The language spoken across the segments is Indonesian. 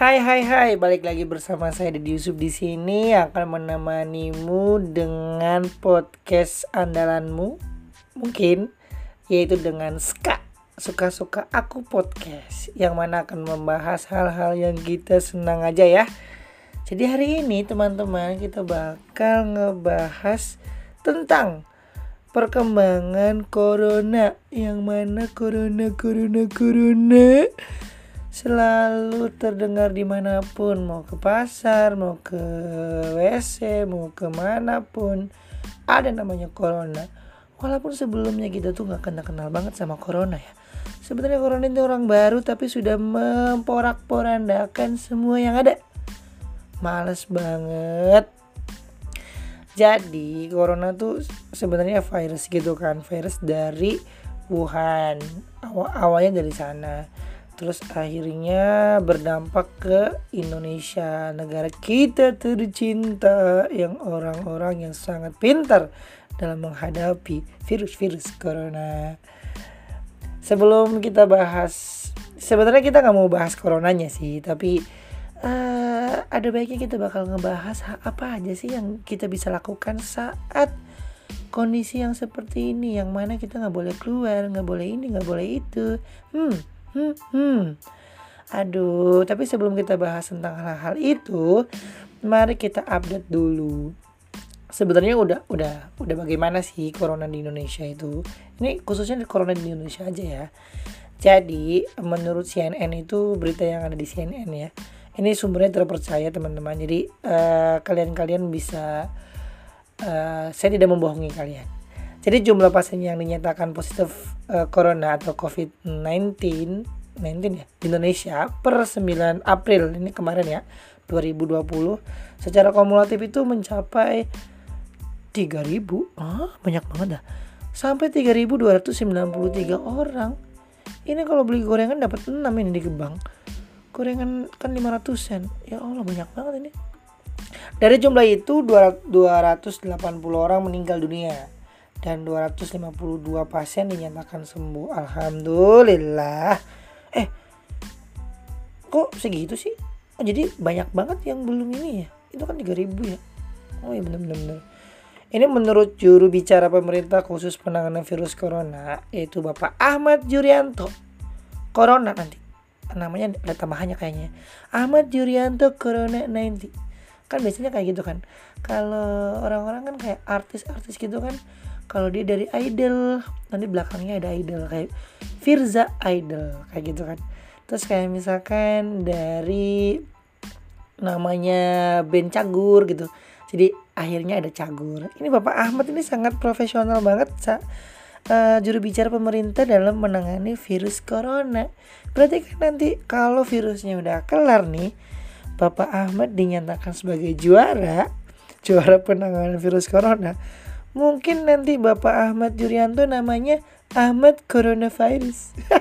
Hai hai hai, balik lagi bersama saya Dedi Yusuf di sini. Akan menemanimu dengan podcast andalanmu mungkin yaitu dengan Ska. Suka-suka aku podcast yang mana akan membahas hal-hal yang kita senang aja ya. Jadi hari ini teman-teman kita bakal ngebahas tentang perkembangan corona. Yang mana corona corona corona selalu terdengar di mana pun. Mau ke pasar mau ke WC mau ke mana pun ada namanya corona. Walaupun sebelumnya kita tuh nggak kenal kenal banget sama corona ya. Sebenarnya corona itu orang baru tapi sudah memporak-porandakan semua yang ada. Males banget. Jadi corona tuh sebenarnya virus gitu kan, virus dari Wuhan. Awal awalnya dari sana. Terus akhirnya berdampak ke Indonesia, negara kita tercinta yang orang-orang yang sangat pintar dalam menghadapi virus-virus corona. Sebelum kita bahas, sebenarnya kita nggak mau bahas coronanya sih, tapi uh, ada baiknya kita bakal ngebahas apa aja sih yang kita bisa lakukan saat kondisi yang seperti ini yang mana kita nggak boleh keluar nggak boleh ini nggak boleh itu hmm hmm hmm. Aduh tapi sebelum kita bahas tentang hal-hal itu mari kita update dulu. Sebenarnya udah udah udah bagaimana sih corona di Indonesia itu? Ini khususnya di corona di Indonesia aja ya. Jadi menurut CNN itu berita yang ada di CNN ya ini sumbernya terpercaya teman-teman. Jadi eh, kalian-kalian bisa uh, saya tidak membohongi kalian jadi jumlah pasien yang dinyatakan positif uh, corona atau covid-19 19 ya di Indonesia per 9 April ini kemarin ya 2020 secara kumulatif itu mencapai 3000 ah banyak banget dah sampai 3293 orang. Ini kalau beli gorengan dapat 6 ini di Gebang gorengan kan 500 sen ya Allah banyak banget ini. Dari jumlah itu 280 orang meninggal dunia dan 252 pasien dinyatakan sembuh. Alhamdulillah. Eh kok segitu sih? Oh, jadi banyak banget yang belum ini ya? Itu kan 3000 ya? Oh iya bener-bener ini menurut juru bicara pemerintah khusus penanganan virus corona yaitu Bapak Ahmad Jurianto. Corona nanti. Namanya ada tambahannya kayaknya. Ahmad Yuryanto Corona 90 kan biasanya kayak gitu kan. Kalau orang-orang kan kayak artis-artis gitu kan kalau dia dari idol nanti belakangnya ada idol kayak Firza idol kayak gitu kan terus kayak misalkan dari namanya Ben Cagur gitu jadi akhirnya ada Cagur ini Bapak Ahmad ini sangat profesional banget uh, juru bicara pemerintah dalam menangani virus corona. Berarti kan nanti kalau virusnya udah kelar nih, Bapak Ahmad dinyatakan sebagai juara, juara penanganan virus corona. Mungkin nanti Bapak Ahmad Yuryanto namanya Ahmad Coronavirus.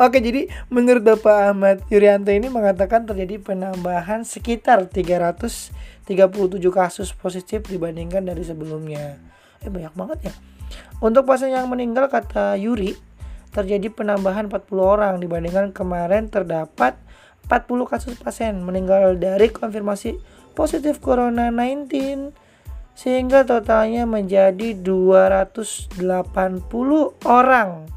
Oke, jadi menurut Bapak Ahmad Yuryanto ini mengatakan terjadi penambahan sekitar 337 kasus positif dibandingkan dari sebelumnya. Eh banyak banget ya. Untuk pasien yang meninggal kata Yuri terjadi penambahan 40 orang dibandingkan kemarin terdapat 40 kasus pasien meninggal dari konfirmasi positif corona 19 sehingga totalnya menjadi 280 orang.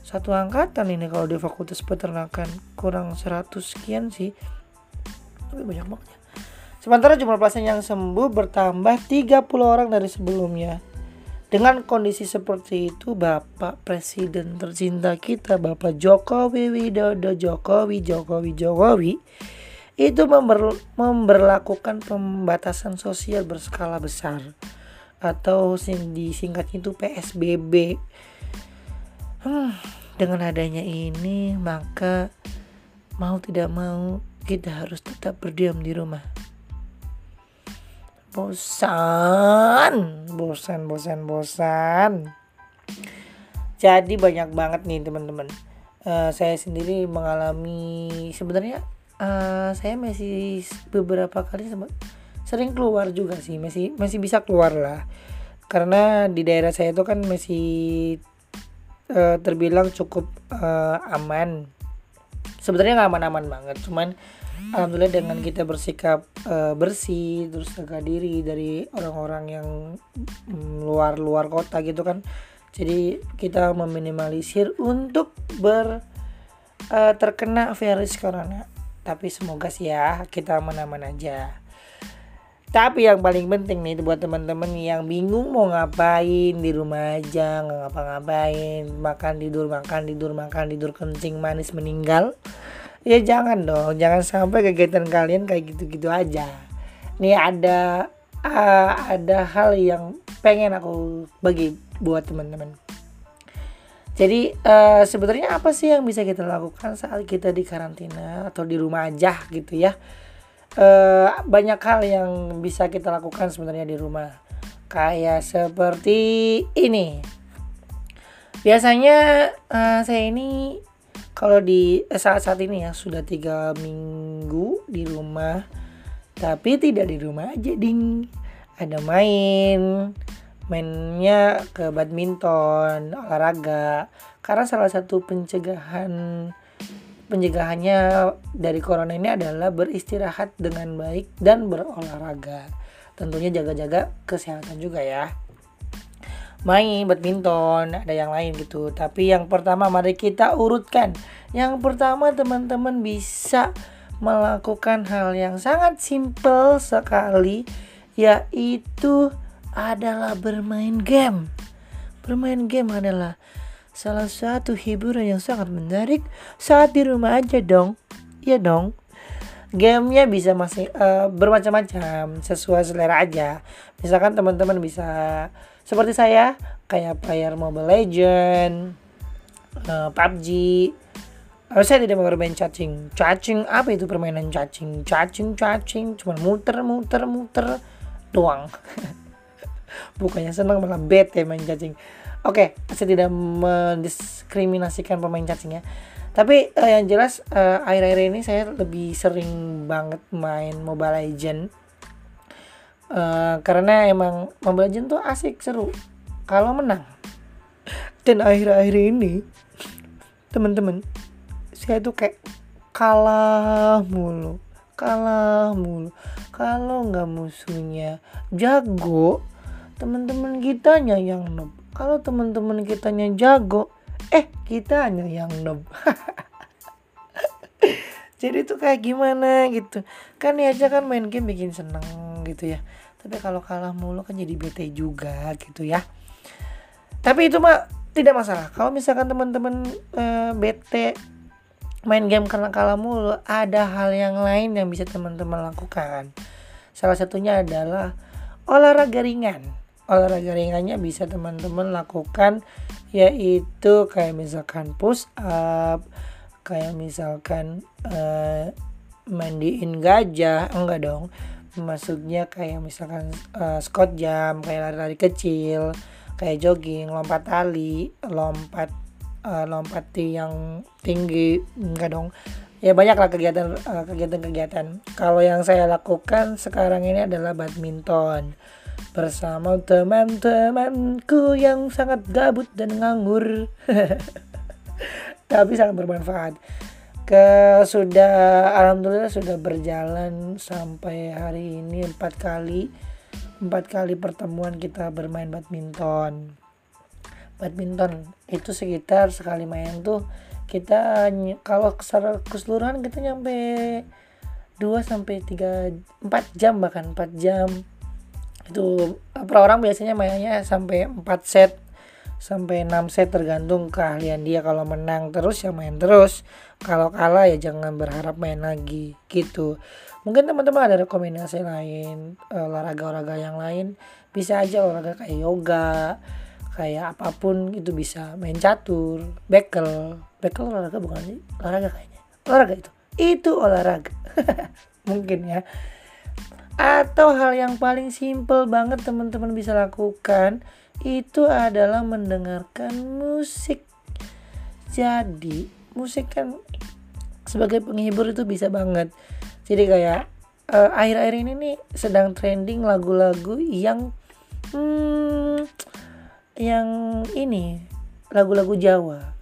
Satu angkatan ini kalau di fakultas peternakan kurang 100 sekian sih. Tapi banyak banget ya. Sementara jumlah pasien yang sembuh bertambah 30 orang dari sebelumnya. Dengan kondisi seperti itu, Bapak Presiden tercinta kita, Bapak Jokowi Widodo Jokowi Jokowi Jokowi itu member, memberlakukan pembatasan sosial berskala besar. Atau disingkat itu PSBB. Hmm, dengan adanya ini, maka mau tidak mau kita harus tetap berdiam di rumah. Bosan bosan bosan bosan. Jadi banyak banget nih teman-teman. Uh, saya sendiri mengalami sebenarnya uh, saya masih beberapa kali sering keluar juga sih. Masih masih bisa keluar lah. Karena di daerah saya itu kan masih uh, terbilang cukup uh, aman. Sebenarnya nggak aman-aman banget. Cuman alhamdulillah dengan kita bersikap uh, bersih terus jaga diri dari orang-orang yang luar-luar kota gitu kan. Jadi kita meminimalisir untuk ber uh, terkena virus corona tapi semoga sih ya kita aman-aman aja. Tapi yang paling penting nih buat teman-teman yang bingung mau ngapain di rumah aja nggak ngapa-ngapain makan tidur makan tidur makan tidur kencing manis meninggal ya jangan dong. Jangan sampai kegiatan kalian kayak gitu-gitu aja. Nih ada uh, ada hal yang pengen aku bagi buat teman-teman jadi uh, sebenarnya apa sih yang bisa kita lakukan saat kita di karantina atau di rumah aja gitu ya? Uh, banyak hal yang bisa kita lakukan sebenarnya di rumah. Kayak seperti ini. Biasanya uh, saya ini kalau di saat-saat ini ya sudah tiga minggu di rumah. Tapi tidak di rumah aja ding. Ada main mainnya ke badminton olahraga karena salah satu pencegahan pencegahannya dari corona ini adalah beristirahat dengan baik dan berolahraga. Tentunya jaga-jaga kesehatan juga ya. Main badminton, ada yang lain gitu. Tapi yang pertama mari kita urutkan. Yang pertama teman-teman bisa melakukan hal yang sangat simpel sekali yaitu adalah bermain game. Bermain game adalah salah satu hiburan yang sangat menarik saat di rumah aja dong. Iya dong. Gamenya bisa masih uh, bermacam-macam sesuai selera aja. Misalkan teman-teman bisa seperti saya kayak player Mobile Legend, uh, PUBG. Uh, saya tidak mau bermain cacing. Cacing apa itu permainan cacing? Cacing cacing cuma muter muter muter doang. Bukannya senang malah bete main cacing. Oke, okay, saya tidak mendiskriminasikan pemain cacing ya. Tapi uh, yang jelas uh, akhir-akhir ini saya lebih sering banget main Mobile Legend. Uh, karena emang Mobile Legend tuh asik seru kalau menang. Dan akhir-akhir ini teman-teman saya tuh kayak kalah mulu, kalah mulu. Kalau nggak musuhnya jago, teman-teman kitanya yang noob. Kalau teman-teman kitanya jago eh kita yang noob. Jadi itu kayak gimana gitu. Kan ya aja kan main game bikin seneng gitu ya. Tapi kalau kalah mulu kan jadi bete juga gitu ya. Tapi itu mah tidak masalah. Kalau misalkan teman-teman uh, bete main game karena kalah mulu ada hal yang lain yang bisa teman-teman lakukan. Salah satunya adalah olahraga ringan olahraga ringannya bisa teman-teman lakukan yaitu kayak misalkan push up kayak misalkan uh, mandiin gajah enggak dong. Masuknya kayak misalkan uh, squat jam kayak lari-lari kecil kayak jogging lompat tali lompat uh, lompat yang tinggi enggak dong. Ya banyak lah kegiatan kegiatan-kegiatan. Kalau yang saya lakukan sekarang ini adalah badminton bersama teman-temanku yang sangat gabut dan nganggur. Tapi sangat bermanfaat. Ke sudah alhamdulillah sudah berjalan sampai hari ini empat kali. Empat kali pertemuan kita bermain badminton. Badminton itu sekitar sekali main tuh kita kalau keseluruhan kita nyampe 2 sampai 3 4 jam bahkan 4 jam itu per orang biasanya mainnya sampai 4 set sampai 6 set tergantung keahlian dia. Kalau menang terus ya main terus. Kalau kalah ya jangan berharap main lagi gitu. Mungkin teman-teman ada rekomendasi lain olahraga-olahraga yang lain? Bisa aja olahraga kayak yoga kayak apa pun itu bisa. Main catur bekel. Bekel olahraga bukan sih? Olahraga kayaknya. Olahraga itu. Itu olahraga. Mungkin ya atau hal yang paling simple banget teman-teman bisa lakukan itu adalah mendengarkan musik. Jadi, musik kan sebagai penghibur itu bisa banget. Jadi kayak uh, akhir-akhir ini nih sedang trending lagu-lagu yang hmm, yang ini lagu-lagu Jawa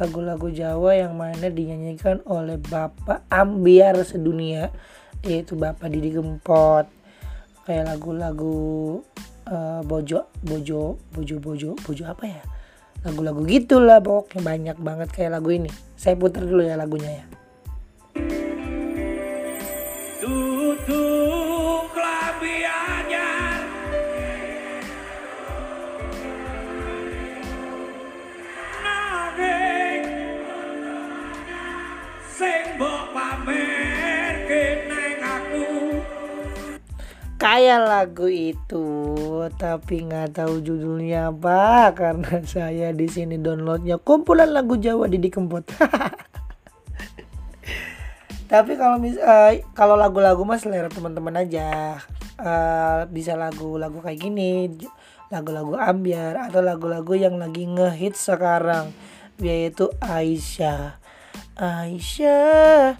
lagu-lagu Jawa yang mana dinyanyikan oleh Bapak Ambiar sedunia yaitu Bapak Didi Kempot kayak lagu-lagu uh, bojo bojo bojo bojo bojo apa ya? Lagu-lagu gitulah pokoknya banyak banget kayak lagu ini. Saya putar dulu ya lagunya ya kayak lagu itu tapi nggak tahu judulnya apa karena saya di sini downloadnya kumpulan lagu Jawa Didi Kempot. Tapi kalau mis uh, kalau lagu-lagu mas selera teman-teman aja. Uh, bisa lagu-lagu kayak gini lagu-lagu ambiar atau lagu-lagu yang lagi ngehit sekarang yaitu Aisyah. Aisyah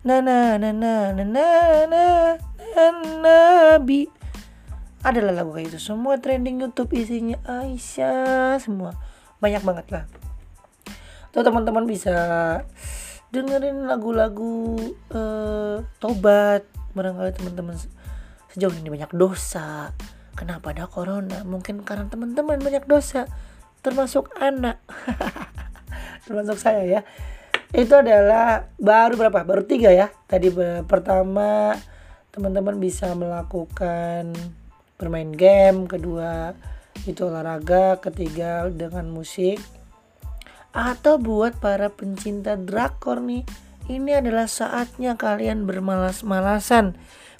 na na na na na na na Nabi. Adalah lagu kayak itu semua trending YouTube isinya Aisyah. Semua. Banyak banget lah. Tuh teman-teman bisa dengerin lagu-lagu uh, tobat barangkali teman-teman sejauh ini banyak dosa. Kenapa ada corona? Mungkin karena teman-teman banyak dosa. Termasuk anak. Termasuk saya ya. Itu adalah baru berapa? Baru tiga ya? Tadi pertama teman-teman bisa melakukan bermain game kedua itu olahraga ketiga dengan musik atau buat para pencinta drakor nih. Ini adalah saatnya kalian bermalas-malasan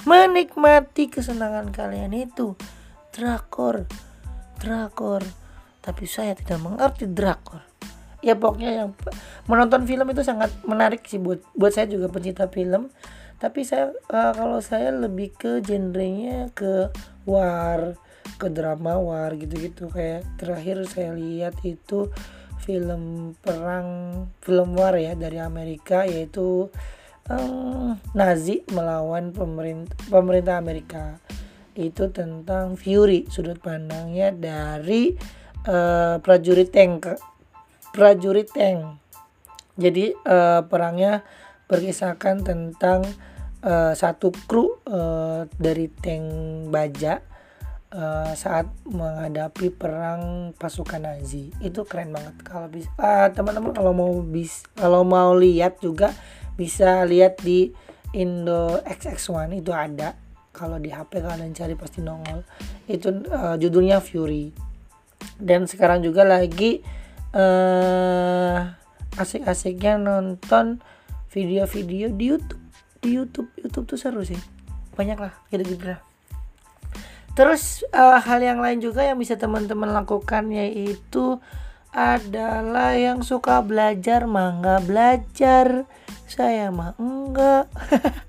menikmati kesenangan kalian itu. Drakor drakor. Tapi saya tidak mengerti drakor. Ya pokoknya yang menonton film itu sangat menarik sih buat buat saya juga pencinta film tapi saya uh, kalau saya lebih ke genrenya ke war ke drama war gitu-gitu. Kayak terakhir saya lihat itu film perang film war ya dari Amerika yaitu um, Nazi melawan pemerintah pemerintah Amerika. Itu tentang Fury sudut pandangnya dari uh, prajurit tank prajurit tank. Jadi uh, perangnya berkisahkan tentang uh, satu kru uh, dari tank baja uh, saat menghadapi perang pasukan Nazi. Itu keren banget. Kalau bisa uh, teman-teman kalau mau bis kalau mau lihat juga bisa lihat di Indo XX1 itu ada. Kalau di HP kalian cari pasti nongol. Itu uh, judulnya Fury. Dan sekarang juga lagi uh, asik-asiknya nonton video-video di YouTube di YouTube. YouTube tuh seru sih. Banyak lah gitu-gitu lah. Terus uh, hal yang lain juga yang bisa teman-teman lakukan yaitu adalah yang suka belajar mangga belajar. Saya mah enggak.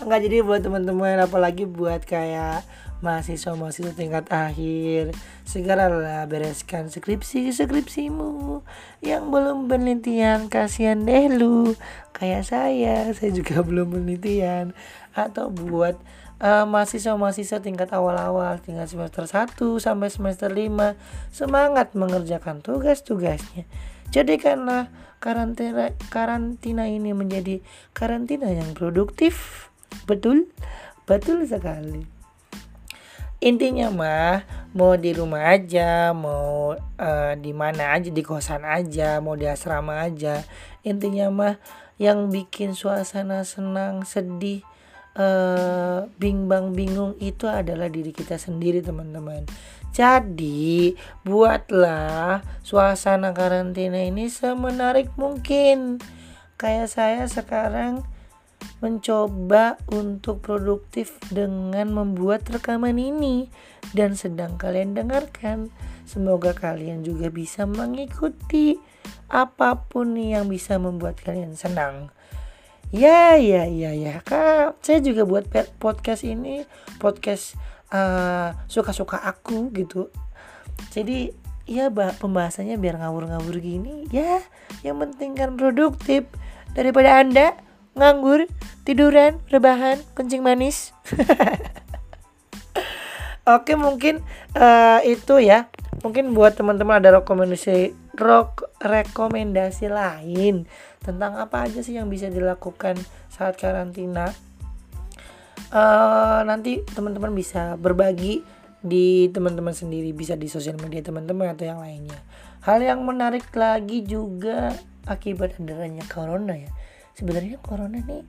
Enggak jadi buat teman-teman apalagi buat kayak mahasiswa-mahasiswa tingkat akhir. Segeralah bereskan skripsi-skripsimu yang belum penelitian. Kasihan deh lu. Kayak saya saya juga belum penelitian. Atau buat uh, mahasiswa-mahasiswa tingkat awal-awal tingkat semester 1 sampai semester 5 semangat mengerjakan tugas-tugasnya. Jadikanlah karantina karantina ini menjadi karantina yang produktif. Betul? Betul sekali intinya mah mau di rumah aja mau uh, di mana aja di kosan aja mau di asrama aja. Intinya mah yang bikin suasana senang sedih uh, bimbang bingung itu adalah diri kita sendiri teman-teman. Jadi buatlah suasana karantina ini semenarik mungkin. Kayak saya sekarang mencoba untuk produktif dengan membuat rekaman ini dan sedang kalian dengarkan. Semoga kalian juga bisa mengikuti apa pun yang bisa membuat kalian senang. Ya, ya, ya, ya. Kak, saya juga buat podcast ini, podcast uh, suka-suka aku gitu. Jadi, ya pembahasannya biar ngawur-ngawur gini. Ya, yang penting kan produktif daripada Anda nganggur, tiduran, rebahan, kencing manis. Oke, mungkin uh, itu ya. Mungkin buat teman-teman ada rekomendasi rok rekomendasi lain tentang apa aja sih yang bisa dilakukan saat karantina uh, nanti teman-teman bisa berbagi di teman-teman sendiri bisa di sosial media teman-teman atau yang lainnya hal yang menarik lagi juga akibat adanya corona ya sebenarnya corona nih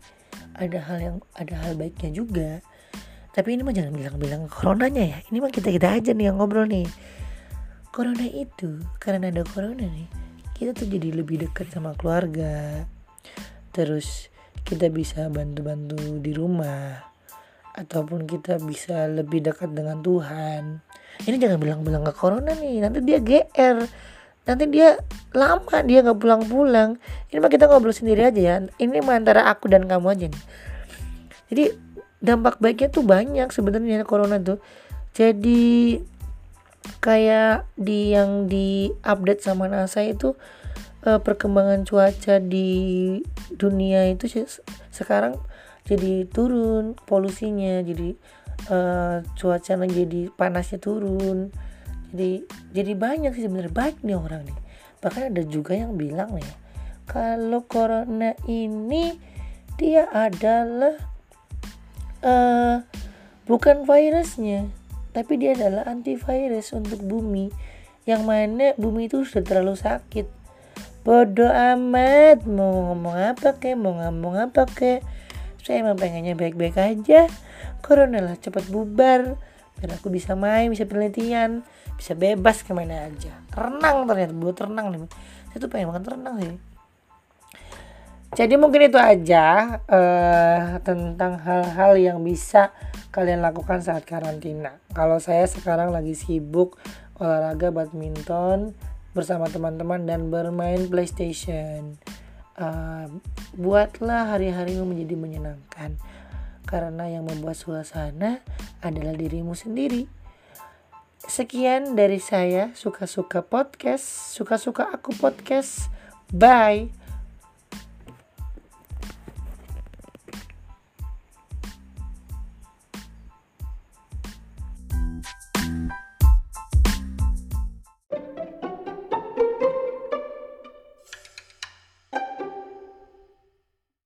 ada hal yang ada hal baiknya juga. Tapi ini mah jangan bilang-bilang coronanya ya. Ini mah kita kita aja nih yang ngobrol nih. Corona itu karena ada corona nih kita tuh jadi lebih dekat sama keluarga. Terus kita bisa bantu-bantu di rumah. Ataupun kita bisa lebih dekat dengan Tuhan. Ini jangan bilang-bilang ke corona nih nanti dia GR nanti dia lama dia nggak pulang-pulang. Ini mah kita ngobrol sendiri aja ya. Ini mah antara aku dan kamu aja nih. Jadi dampak baiknya tuh banyak sebenarnya corona tuh. Jadi kayak di yang di update sama NASA itu uh, perkembangan cuaca di dunia itu sekarang jadi turun polusinya. Jadi uh, cuaca jadi panasnya turun jadi jadi banyak sih sebenarnya baik nih orang nih. Bahkan ada juga yang bilang nih kalau corona ini dia adalah uh, bukan virusnya tapi dia adalah antivirus untuk bumi yang mana bumi itu sudah terlalu sakit. Bodoh amat mau ngomong apa ke mau ngomong apa ke saya emang pengennya baik-baik aja. Corona lah cepat bubar biar aku bisa main bisa penelitian bisa bebas ke mana aja. Renang ternyata buat renang nih. Saya tuh pengen banget renang sih. Jadi mungkin itu aja uh, tentang hal-hal yang bisa kalian lakukan saat karantina. Kalau saya sekarang lagi sibuk olahraga badminton bersama teman-teman dan bermain PlayStation. Uh, buatlah hari-harimu menjadi menyenangkan karena yang membuat suasana adalah dirimu sendiri Sekian dari saya, suka-suka podcast, suka-suka aku podcast. Bye.